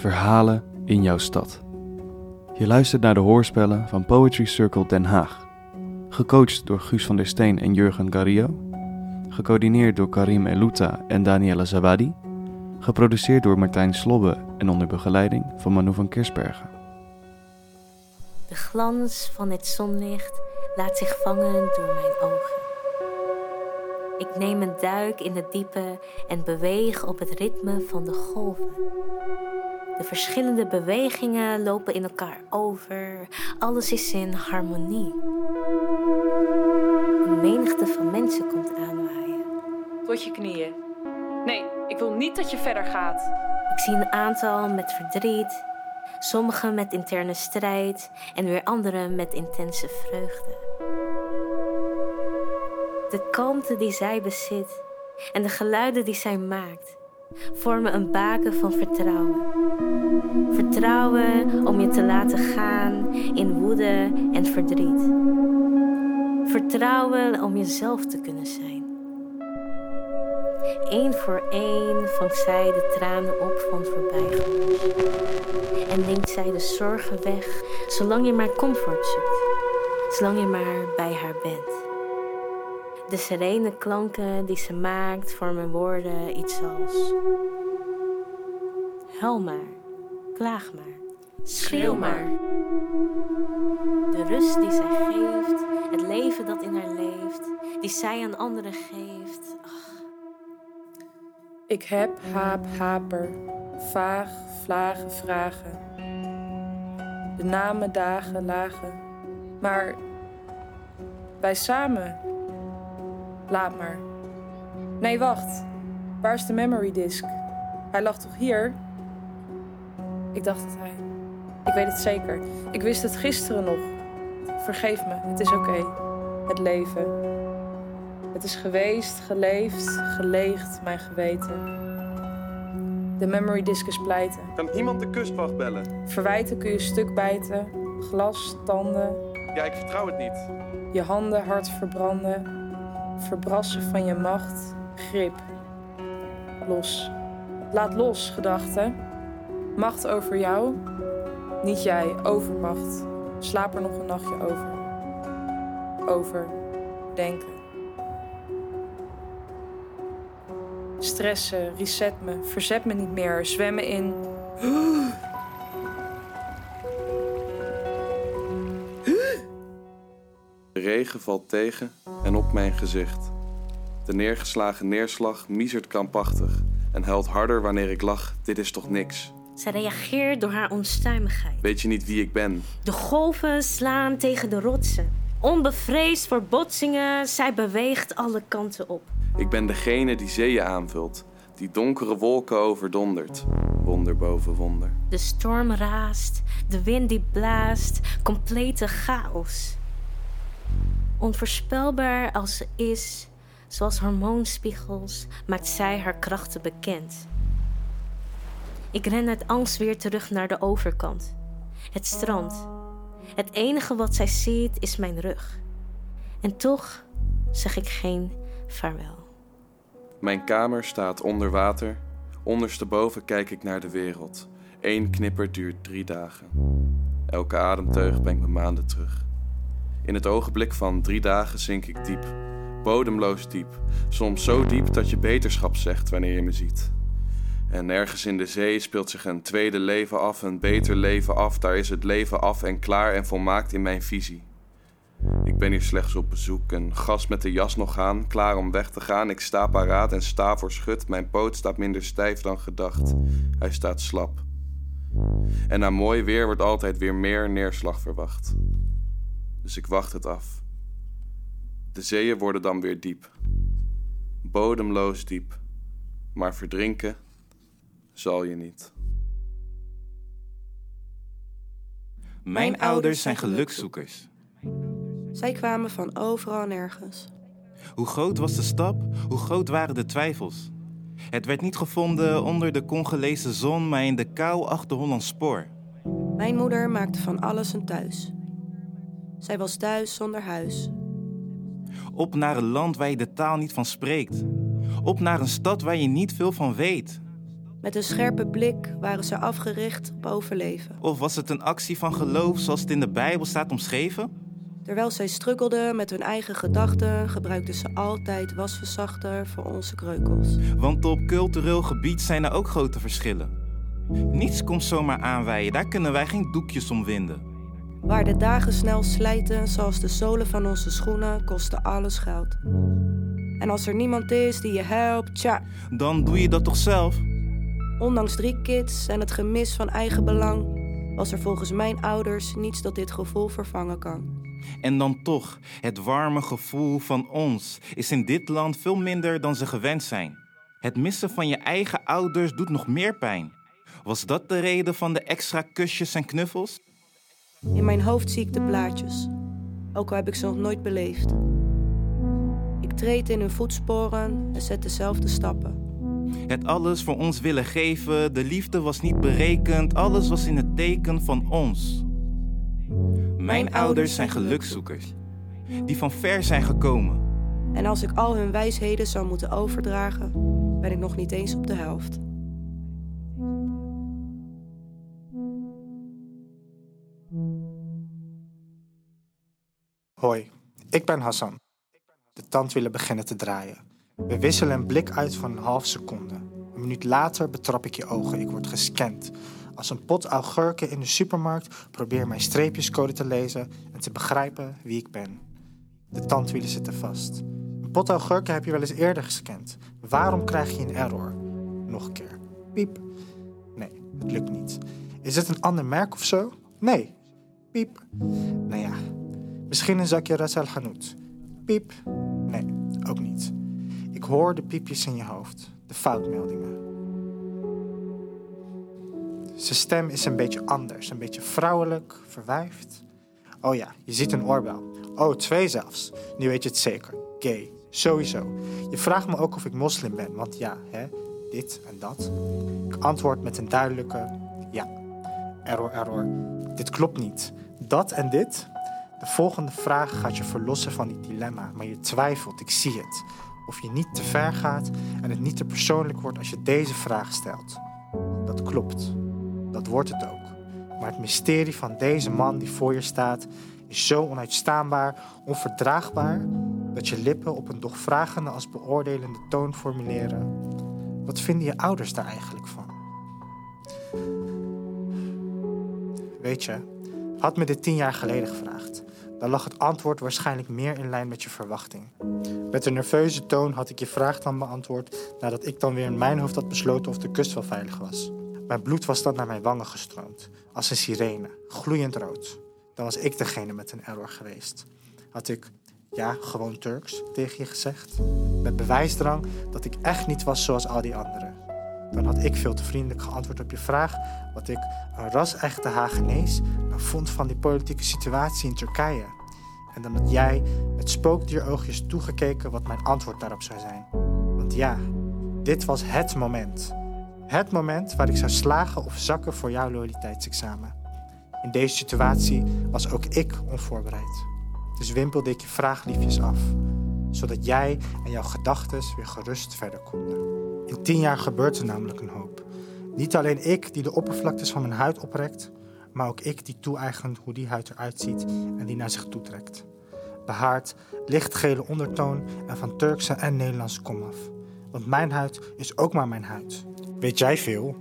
Verhalen in jouw stad. Je luistert naar de hoorspellen van Poetry Circle Den Haag. Gecoacht door Guus van der Steen en Jurgen Garrio. Gecoördineerd door Karim Eluta en Daniela Zawadi. Geproduceerd door Martijn Slobbe en onder begeleiding van Manu van Kersbergen. De glans van het zonlicht laat zich vangen door mijn ogen. Ik neem een duik in het diepe en beweeg op het ritme van de golven. De verschillende bewegingen lopen in elkaar over. Alles is in harmonie. Een menigte van mensen komt aanwaaien. Tot je knieën. Nee, ik wil niet dat je verder gaat. Ik zie een aantal met verdriet, sommigen met interne strijd en weer anderen met intense vreugde. De kalmte die zij bezit en de geluiden die zij maakt vormen een baken van vertrouwen. Vertrouwen om je te laten gaan in woede en verdriet. Vertrouwen om jezelf te kunnen zijn. Eén voor één vangt zij de tranen op van voorbijgangers. En neemt zij de zorgen weg, zolang je maar comfort zoekt. Zolang je maar bij haar bent. De serene klanken die ze maakt vormen woorden iets als... Huil maar, klaag maar, schreeuw maar. De rust die zij geeft, het leven dat in haar leeft, die zij aan anderen geeft. Ach. Ik heb, haap, haper, vaag, vlagen, vragen. De namen, dagen, lagen. Maar wij samen. Laat maar. Nee, wacht. Waar is de memory disk? Hij lag toch hier? Ik dacht het hij. Ik weet het zeker. Ik wist het gisteren nog. Vergeef me, het is oké. Het leven. Het is geweest, geleefd, geleegd, mijn geweten. De memory disk is pleiten. Kan iemand de kustwacht bellen? Verwijten kun je stuk bijten. Glas, tanden. Ja, ik vertrouw het niet. Je handen hard verbranden. Verbrassen van je macht. Grip. Los. Laat los, gedachten. Macht over jou. Niet jij, overmacht. Slaap er nog een nachtje over. Over. Denken. Stressen, reset me, verzet me niet meer, zwemmen in. De regen valt tegen en op mijn gezicht. De neergeslagen neerslag miezert krampachtig en huilt harder wanneer ik lach. Dit is toch niks? Zij reageert door haar onstuimigheid. Weet je niet wie ik ben? De golven slaan tegen de rotsen. Onbevreesd voor botsingen, zij beweegt alle kanten op. Ik ben degene die zeeën aanvult, die donkere wolken overdondert. Wonder boven wonder. De storm raast, de wind die blaast, complete chaos. Onvoorspelbaar als ze is, zoals hormoonspiegels, maakt zij haar krachten bekend. Ik ren uit angst weer terug naar de overkant. Het strand. Het enige wat zij ziet is mijn rug. En toch zeg ik geen vaarwel. Mijn kamer staat onder water. Ondersteboven kijk ik naar de wereld. Eén knipper duurt drie dagen. Elke ademteug brengt me maanden terug. In het ogenblik van drie dagen zink ik diep. Bodemloos diep. Soms zo diep dat je beterschap zegt wanneer je me ziet. En ergens in de zee speelt zich een tweede leven af, een beter leven af. Daar is het leven af en klaar en volmaakt in mijn visie. Ik ben hier slechts op bezoek, een gast met de jas nog aan, klaar om weg te gaan. Ik sta paraat en sta voor schut. Mijn poot staat minder stijf dan gedacht. Hij staat slap. En na mooi weer wordt altijd weer meer neerslag verwacht. Dus ik wacht het af. De zeeën worden dan weer diep. Bodemloos diep. Maar verdrinken zal je niet. Mijn ouders zijn gelukzoekers. Zij kwamen van overal nergens. Hoe groot was de stap, hoe groot waren de twijfels. Het werd niet gevonden onder de Congolese zon, maar in de kou achter Hollands spoor. Mijn moeder maakte van alles een thuis. Zij was thuis zonder huis. Op naar een land waar je de taal niet van spreekt. Op naar een stad waar je niet veel van weet. Met een scherpe blik waren ze afgericht op overleven. Of was het een actie van geloof zoals het in de Bijbel staat omschreven? Terwijl zij struggelden met hun eigen gedachten, gebruikten ze altijd wasverzachter voor onze kreukels. Want op cultureel gebied zijn er ook grote verschillen. Niets komt zomaar aanwijden, daar kunnen wij geen doekjes om winden. Waar de dagen snel slijten, zoals de zolen van onze schoenen, kosten alles geld. En als er niemand is die je helpt, tja, Dan doe je dat toch zelf? ondanks drie kids en het gemis van eigen belang, was er volgens mijn ouders niets dat dit gevoel vervangen kan. En dan toch, het warme gevoel van ons is in dit land veel minder dan ze gewend zijn. Het missen van je eigen ouders doet nog meer pijn. Was dat de reden van de extra kusjes en knuffels? In mijn hoofd zie ik de plaatjes, ook al heb ik ze nog nooit beleefd. Ik treed in hun voetsporen en zet dezelfde stappen. Het alles voor ons willen geven, de liefde was niet berekend, alles was in het teken van ons. Mijn ouders zijn gelukzoekers, die van ver zijn gekomen. En als ik al hun wijsheden zou moeten overdragen, ben ik nog niet eens op de helft. Hoi, ik ben Hassan. De tandwielen beginnen te draaien. We wisselen een blik uit van een half seconde. Een minuut later betrap ik je ogen. Ik word gescand. Als een pot augurken in de supermarkt probeer mijn streepjescode te lezen en te begrijpen wie ik ben. De tandwielen zitten vast. Een pot augurken heb je wel eens eerder gescand. Waarom krijg je een error? Nog een keer. Piep. Nee, het lukt niet. Is het een ander merk of zo? Nee. Piep. Nou ja, Misschien een zakje Ras Al. Piep. Nee, ook niet. Ik hoor de piepjes in je hoofd. De foutmeldingen. Zijn stem is een beetje anders. Een beetje vrouwelijk, verwijfd. Oh ja, je ziet een oorbel. Oh, twee zelfs. Nu weet je het zeker. Gay. Sowieso. Je vraagt me ook of ik moslim ben. Want ja, hè, dit en dat. Ik antwoord met een duidelijke ja. Error, error. Dit klopt niet. Dat en dit, de volgende vraag gaat je verlossen van dit dilemma, maar je twijfelt, ik zie het. Of je niet te ver gaat en het niet te persoonlijk wordt als je deze vraag stelt. Dat klopt. Dat wordt het ook. Maar het mysterie van deze man die voor je staat is zo onuitstaanbaar, onverdraagbaar, dat je lippen op een dochvragende als beoordelende toon formuleren. Wat vinden je ouders daar eigenlijk van? Weet je, had me dit tien jaar geleden gevraagd, dan lag het antwoord waarschijnlijk meer in lijn met je verwachting. Met een nerveuze toon had ik je vraag dan beantwoord nadat ik dan weer in mijn hoofd had besloten of de kust wel veilig was. Mijn bloed was dan naar mijn wangen gestroomd, als een sirene, gloeiend rood. Dan was ik degene met een error geweest. Had ik, ja, gewoon Turks, tegen je gezegd. Met bewijsdrang dat ik echt niet was zoals al die anderen. Dan had ik veel te vriendelijk geantwoord op je vraag wat ik een ras-echte Hagenees vond van die politieke situatie in Turkije. En dan had jij met spookdieroogjes toegekeken wat mijn antwoord daarop zou zijn. Want ja, dit was het moment. Het moment waar ik zou slagen of zakken voor jouw loyaliteitsexamen. In deze situatie was ook ik onvoorbereid. Dus wimpelde ik je vraag liefjes af, zodat jij en jouw gedachten weer gerust verder konden. In tien jaar gebeurt er namelijk een hoop. Niet alleen ik die de oppervlaktes van mijn huid oprekt, maar ook ik die toe-eigent hoe die huid eruit ziet en die naar zich toetrekt. Behaard, lichtgele ondertoon en van Turkse en Nederlandse komaf. Want mijn huid is ook maar mijn huid. Weet jij veel?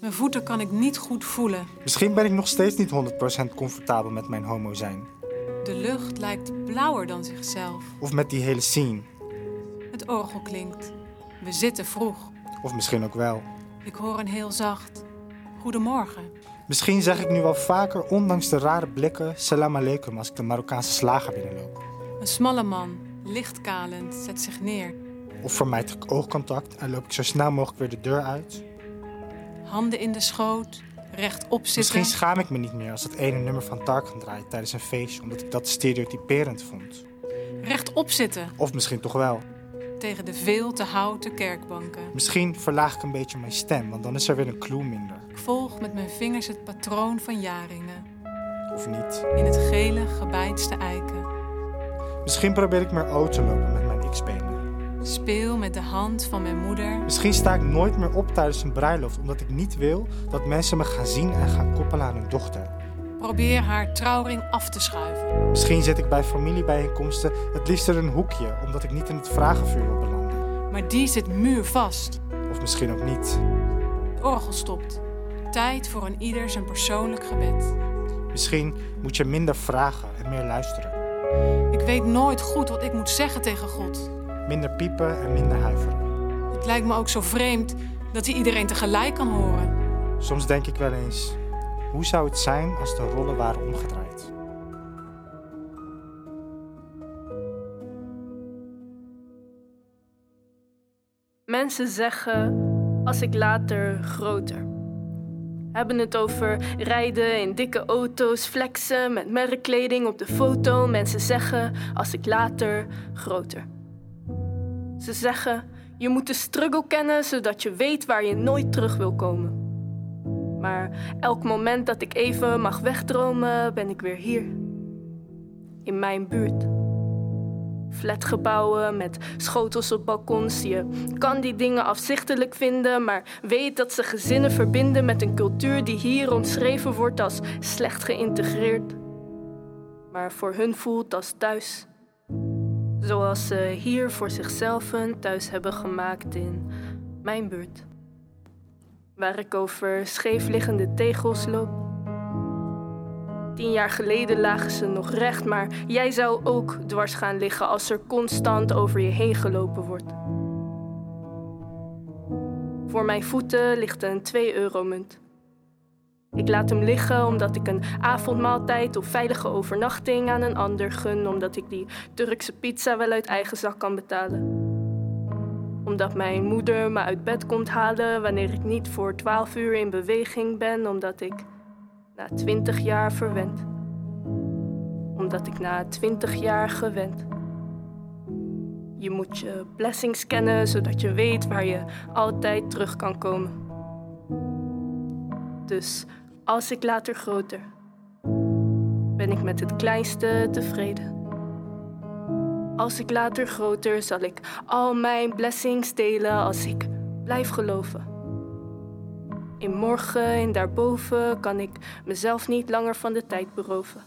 Mijn voeten kan ik niet goed voelen. Misschien ben ik nog steeds niet 100% comfortabel met mijn homo zijn. De lucht lijkt blauwer dan zichzelf. Of met die hele scene. Het orgel klinkt. We zitten vroeg. Of misschien ook wel. Ik hoor een heel zacht. Goedemorgen. Misschien zeg ik nu wel vaker, ondanks de rare blikken, salam aleikum als ik de Marokkaanse slager binnenloop. Een smalle man, lichtkalend, zet zich neer. Of vermijd ik oogcontact en loop ik zo snel mogelijk weer de deur uit. Handen in de schoot, rechtop zitten. Misschien schaam ik me niet meer als het ene nummer van Tarkan draait tijdens een feestje, omdat ik dat stereotyperend vond. Rechtop zitten, Of misschien toch wel. Tegen de veel te houten kerkbanken. Misschien verlaag ik een beetje mijn stem, want dan is er weer een clue minder. Ik volg met mijn vingers het patroon van jaringen. Of niet. In het gele, gebeitste eiken. Misschien probeer ik meer oud te lopen met mijn x-benen. Speel met de hand van mijn moeder. Misschien sta ik nooit meer op tijdens een bruiloft omdat ik niet wil dat mensen me gaan zien en gaan koppelen aan hun dochter. Probeer haar trouwring af te schuiven. Misschien zit ik bij familiebijeenkomsten het liefst in een hoekje omdat ik niet in het vragenvuur wil belanden. Maar die zit muurvast. Of misschien ook niet. Het orgel stopt. Tijd voor een ieder zijn persoonlijk gebed. Misschien moet je minder vragen en meer luisteren. Ik weet nooit goed wat ik moet zeggen tegen God. Minder piepen en minder huiveren. Het lijkt me ook zo vreemd dat hij iedereen tegelijk kan horen. Soms denk ik wel eens, hoe zou het zijn als de rollen waren omgedraaid? Mensen zeggen als ik later groter. Hebben het over rijden in dikke auto's, flexen met merkkleding op de foto. Mensen zeggen als ik later groter. Ze zeggen je moet de struggle kennen zodat je weet waar je nooit terug wil komen. Maar elk moment dat ik even mag wegdromen, ben ik weer hier. In mijn buurt. Flatgebouwen met schotels op balkons. Je kan die dingen afzichtelijk vinden, maar weet dat ze gezinnen verbinden met een cultuur die hier omschreven wordt als slecht geïntegreerd. Maar voor hun voelt als thuis. Zoals ze hier voor zichzelf een thuis hebben gemaakt in mijn buurt. Waar ik over scheefliggende tegels loop. Tien jaar geleden lagen ze nog recht, maar jij zou ook dwars gaan liggen als er constant over je heen gelopen wordt. Voor mijn voeten ligt een 2-euro-munt. Ik laat hem liggen omdat ik een avondmaaltijd of veilige overnachting aan een ander gun, omdat ik die Turkse pizza wel uit eigen zak kan betalen. Omdat mijn moeder me uit bed komt halen wanneer ik niet voor 12 uur in beweging ben, omdat ik na 20 jaar verwend. Omdat ik na 20 jaar gewend. Je moet je blessings kennen zodat je weet waar je altijd terug kan komen. Dus als ik later groter, ben ik met het kleinste tevreden. Als ik later groter, zal ik al mijn blessings delen als ik blijf geloven. In morgen en daarboven kan ik mezelf niet langer van de tijd beroven.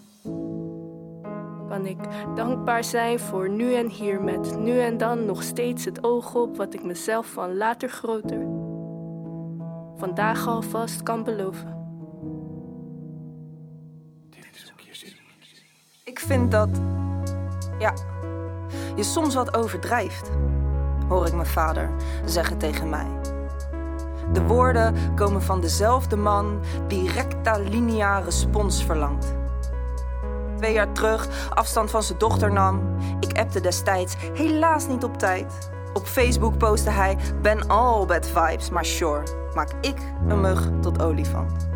Kan ik dankbaar zijn voor nu en hier met nu en dan nog steeds het oog op wat ik mezelf van later groter vandaag alvast kan beloven. Ik vind dat. Ja, je soms wat overdrijft, hoor ik mijn vader zeggen tegen mij. De woorden komen van dezelfde man die rectalinea respons verlangt. Twee jaar terug afstand van zijn dochter nam. Ik appte destijds helaas niet op tijd. Op Facebook postte hij: Ben all bad vibes, maar sure, maak ik een mug tot olifant.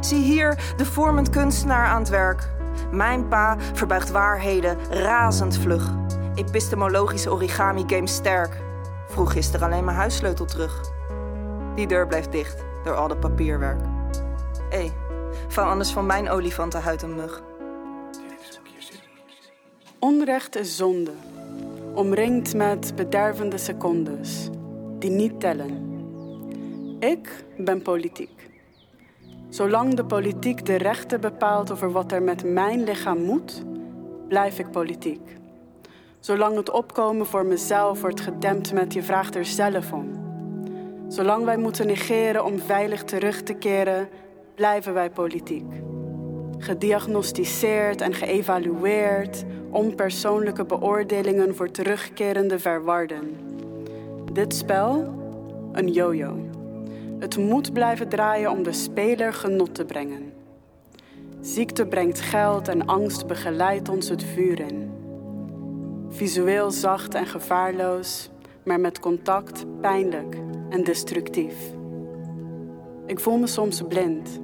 Zie hier de vormend kunstenaar aan het werk. Mijn pa verbuigt waarheden razend vlug. Epistemologische origami game sterk. Vroeg gisteren alleen mijn huissleutel terug. Die deur blijft dicht door al dat papierwerk. Hé, hey, vouw anders van mijn olifantenhuid een mug. Onrecht is zonde, omringd met bedervende secondes die niet tellen. Ik ben politiek. Zolang de politiek de rechten bepaalt over wat er met mijn lichaam moet, blijf ik politiek. Zolang het opkomen voor mezelf wordt gedempt met je vraagt er zelf om. Zolang wij moeten negeren om veilig terug te keren, blijven wij politiek. Gediagnosticeerd en geëvalueerd, onpersoonlijke beoordelingen voor terugkerende verwarden. Dit spel, een yo-yo. Het moet blijven draaien om de speler genot te brengen. Ziekte brengt geld en angst begeleidt ons het vuur in. Visueel zacht en gevaarloos, maar met contact pijnlijk en destructief. Ik voel me soms blind,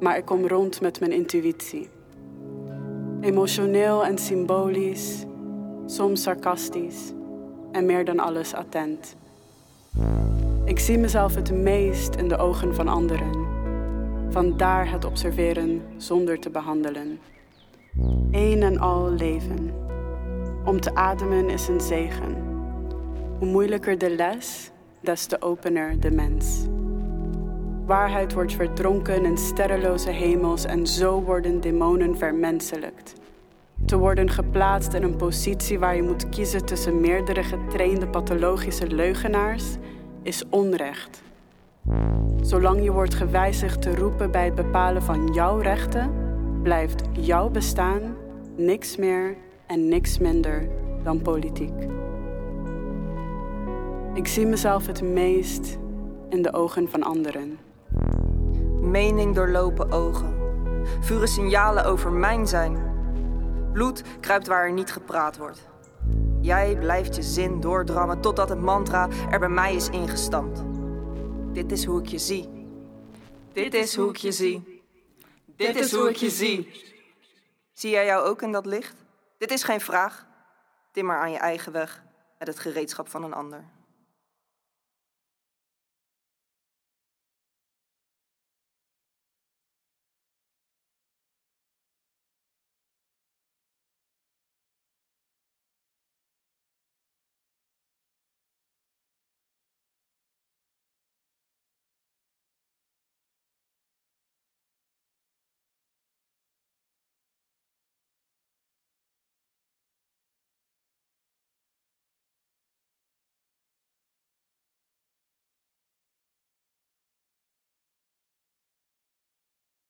maar ik kom rond met mijn intuïtie. Emotioneel en symbolisch, soms sarcastisch en meer dan alles attent. Ik zie mezelf het meest in de ogen van anderen. Vandaar het observeren zonder te behandelen. Een en al leven. Om te ademen is een zegen. Hoe moeilijker de les, des te opener de mens. Waarheid wordt verdronken in sterrenloze hemels en zo worden demonen vermenselijkt. Te worden geplaatst in een positie waar je moet kiezen tussen meerdere getrainde pathologische leugenaars is onrecht. Zolang je wordt gewijzigd te roepen bij het bepalen van jouw rechten, blijft jouw bestaan niks meer en niks minder dan politiek. Ik zie mezelf het meest in de ogen van anderen. Mening doorlopen ogen. Vuren signalen over mijn zijn. Bloed kruipt waar er niet gepraat wordt. Jij blijft je zin doordrammen totdat het mantra er bij mij is ingestampt. Dit is hoe ik je zie. Dit is hoe ik je zie. Dit is hoe ik je zie. Zie jij jou ook in dat licht? Dit is geen vraag. Timmer aan je eigen weg met het gereedschap van een ander.